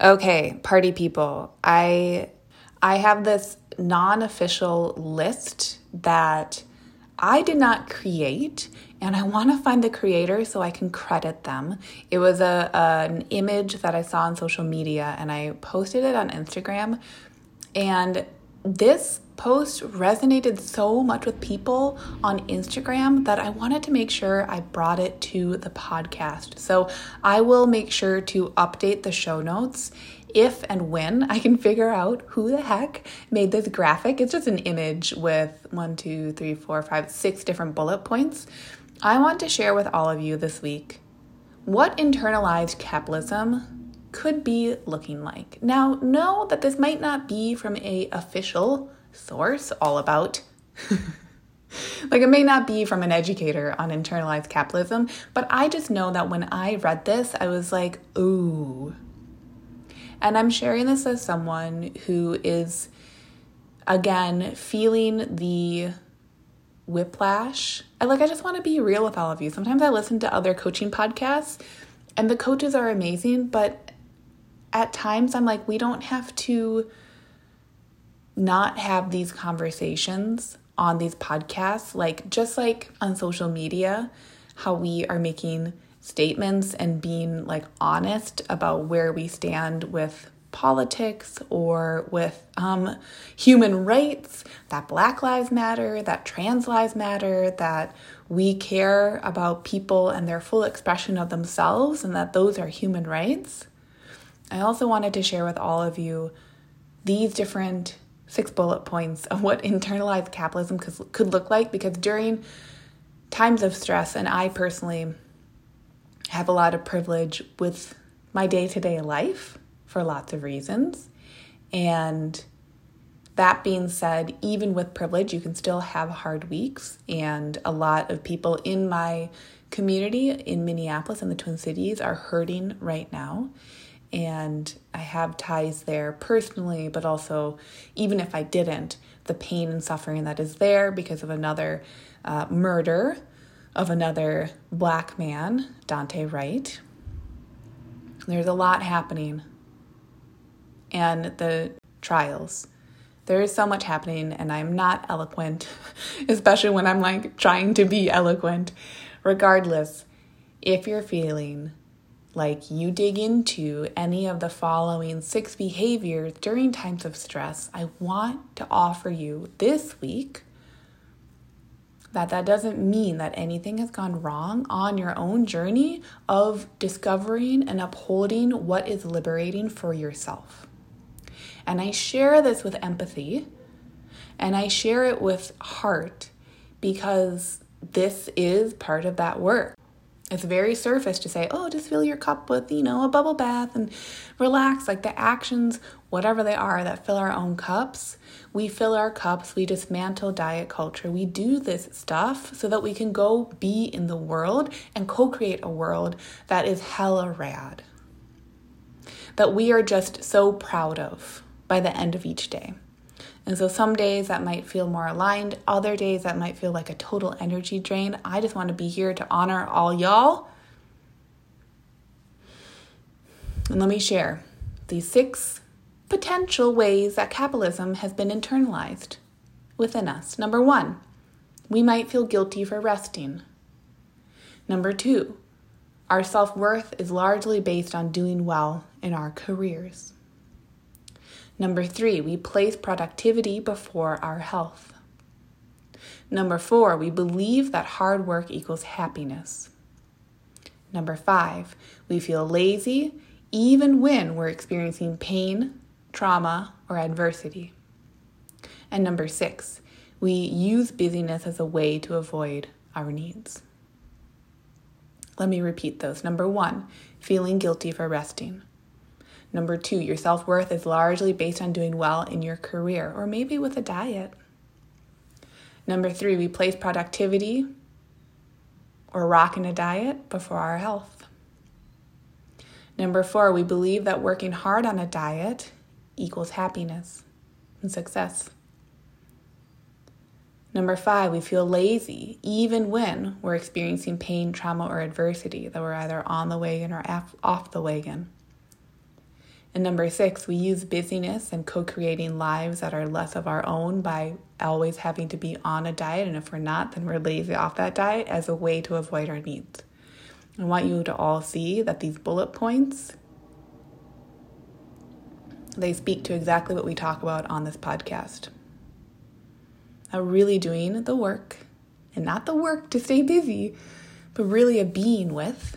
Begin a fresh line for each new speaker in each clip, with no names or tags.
Okay, party people. I I have this non-official list that I did not create and I want to find the creator so I can credit them. It was a, a, an image that I saw on social media and I posted it on Instagram and this post resonated so much with people on Instagram that I wanted to make sure I brought it to the podcast. So I will make sure to update the show notes if and when I can figure out who the heck made this graphic. It's just an image with one, two, three, four, five, six different bullet points. I want to share with all of you this week what internalized capitalism could be looking like. Now, know that this might not be from a official source all about like it may not be from an educator on internalized capitalism, but I just know that when I read this, I was like, "Ooh." And I'm sharing this as someone who is again feeling the whiplash. I like I just want to be real with all of you. Sometimes I listen to other coaching podcasts and the coaches are amazing, but at times I'm like, we don't have to not have these conversations on these podcasts. Like, just like on social media, how we are making statements and being like honest about where we stand with politics or with um, human rights, that Black Lives Matter, that trans lives matter, that we care about people and their full expression of themselves, and that those are human rights. I also wanted to share with all of you these different six bullet points of what internalized capitalism could, could look like because during times of stress, and I personally have a lot of privilege with my day to day life for lots of reasons. And that being said, even with privilege, you can still have hard weeks. And a lot of people in my community in Minneapolis and the Twin Cities are hurting right now and I have ties there personally, but also, even if I didn't, the pain and suffering that is there because of another uh, murder of another black man, Daunte Wright. There's a lot happening, and the trials. There is so much happening, and I'm not eloquent, especially when I'm like trying to be eloquent. Regardless, if you're feeling like you dig into any of the following six behaviors during times of stress, I want to offer you this week that that doesn't mean that anything has gone wrong on your own journey of discovering and upholding what is liberating for yourself. And I share this with empathy and I share it with heart because this is part of that work. It's very surface to say, oh, just fill your cup with, you know, a bubble bath and relax. Like the actions, whatever they are, that fill our own cups. We fill our cups, we dismantle diet culture. We do this stuff so that we can go be in the world and co create a world that is hella rad. That we are just so proud of by the end of each day. And so some days that might feel more aligned, other days that might feel like a total energy drain. I just want to be here to honor all y'all. And let me share these six potential ways that capitalism has been internalized within us. Number one, we might feel guilty for resting. Number two, our self worth is largely based on doing well in our careers. Number three, we place productivity before our health. Number four, we believe that hard work equals happiness. Number five, we feel lazy even when we're experiencing pain, trauma, or adversity. And number six, we use busyness as a way to avoid our needs. Let me repeat those. Number one, feeling guilty for resting. Number two, your self worth is largely based on doing well in your career or maybe with a diet. Number three, we place productivity or rocking a diet before our health. Number four, we believe that working hard on a diet equals happiness and success. Number five, we feel lazy even when we're experiencing pain, trauma, or adversity, that we're either on the wagon or off the wagon. And number six, we use busyness and co creating lives that are less of our own by always having to be on a diet. And if we're not, then we're lazy off that diet as a way to avoid our needs. I want you to all see that these bullet points they speak to exactly what we talk about on this podcast. Now, really doing the work, and not the work to stay busy, but really a being with,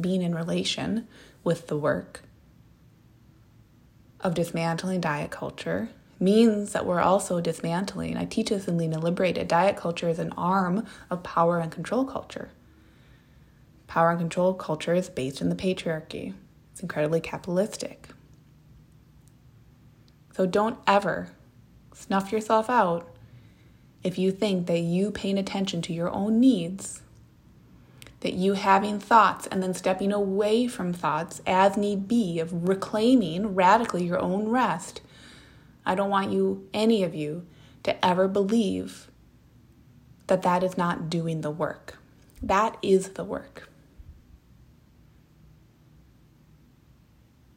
being in relation with the work of dismantling diet culture means that we're also dismantling. I teach this in Lean and Liberated. Diet culture is an arm of power and control culture. Power and control culture is based in the patriarchy, it's incredibly capitalistic. So don't ever snuff yourself out if you think that you paying attention to your own needs that you having thoughts and then stepping away from thoughts as need be, of reclaiming radically your own rest. I don't want you, any of you, to ever believe that that is not doing the work. That is the work.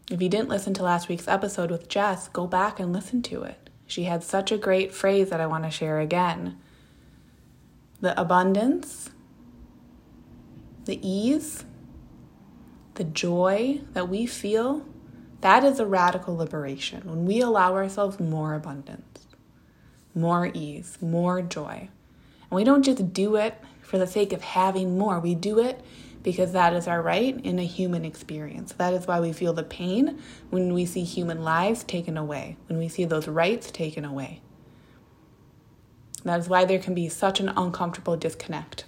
If you didn't listen to last week's episode with Jess, go back and listen to it. She had such a great phrase that I want to share again. The abundance the ease, the joy that we feel, that is a radical liberation when we allow ourselves more abundance, more ease, more joy. And we don't just do it for the sake of having more, we do it because that is our right in a human experience. That is why we feel the pain when we see human lives taken away, when we see those rights taken away. That is why there can be such an uncomfortable disconnect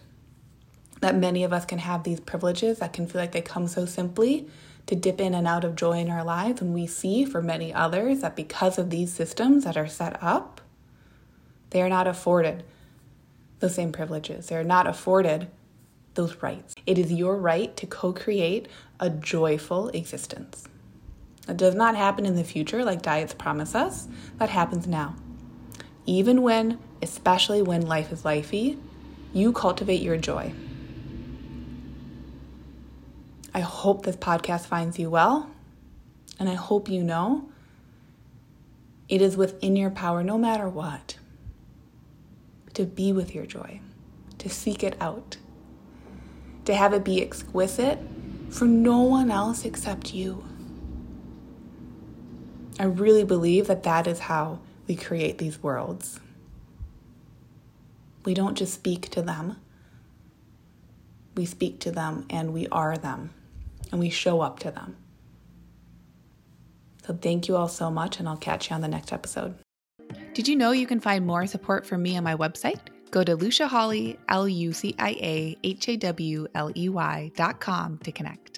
that many of us can have these privileges that can feel like they come so simply to dip in and out of joy in our lives. And we see for many others that because of these systems that are set up, they are not afforded the same privileges. They are not afforded those rights. It is your right to co create a joyful existence. It does not happen in the future like diets promise us, that happens now. Even when, especially when life is lifey, you cultivate your joy. I hope this podcast finds you well, and I hope you know it is within your power, no matter what, to be with your joy, to seek it out, to have it be exquisite for no one else except you. I really believe that that is how we create these worlds. We don't just speak to them, we speak to them and we are them and we show up to them. So thank you all so much, and I'll catch you on the next episode.
Did you know you can find more support from me on my website? Go to Lucia Hawley, L U C I A H A W L E Y dot com to connect.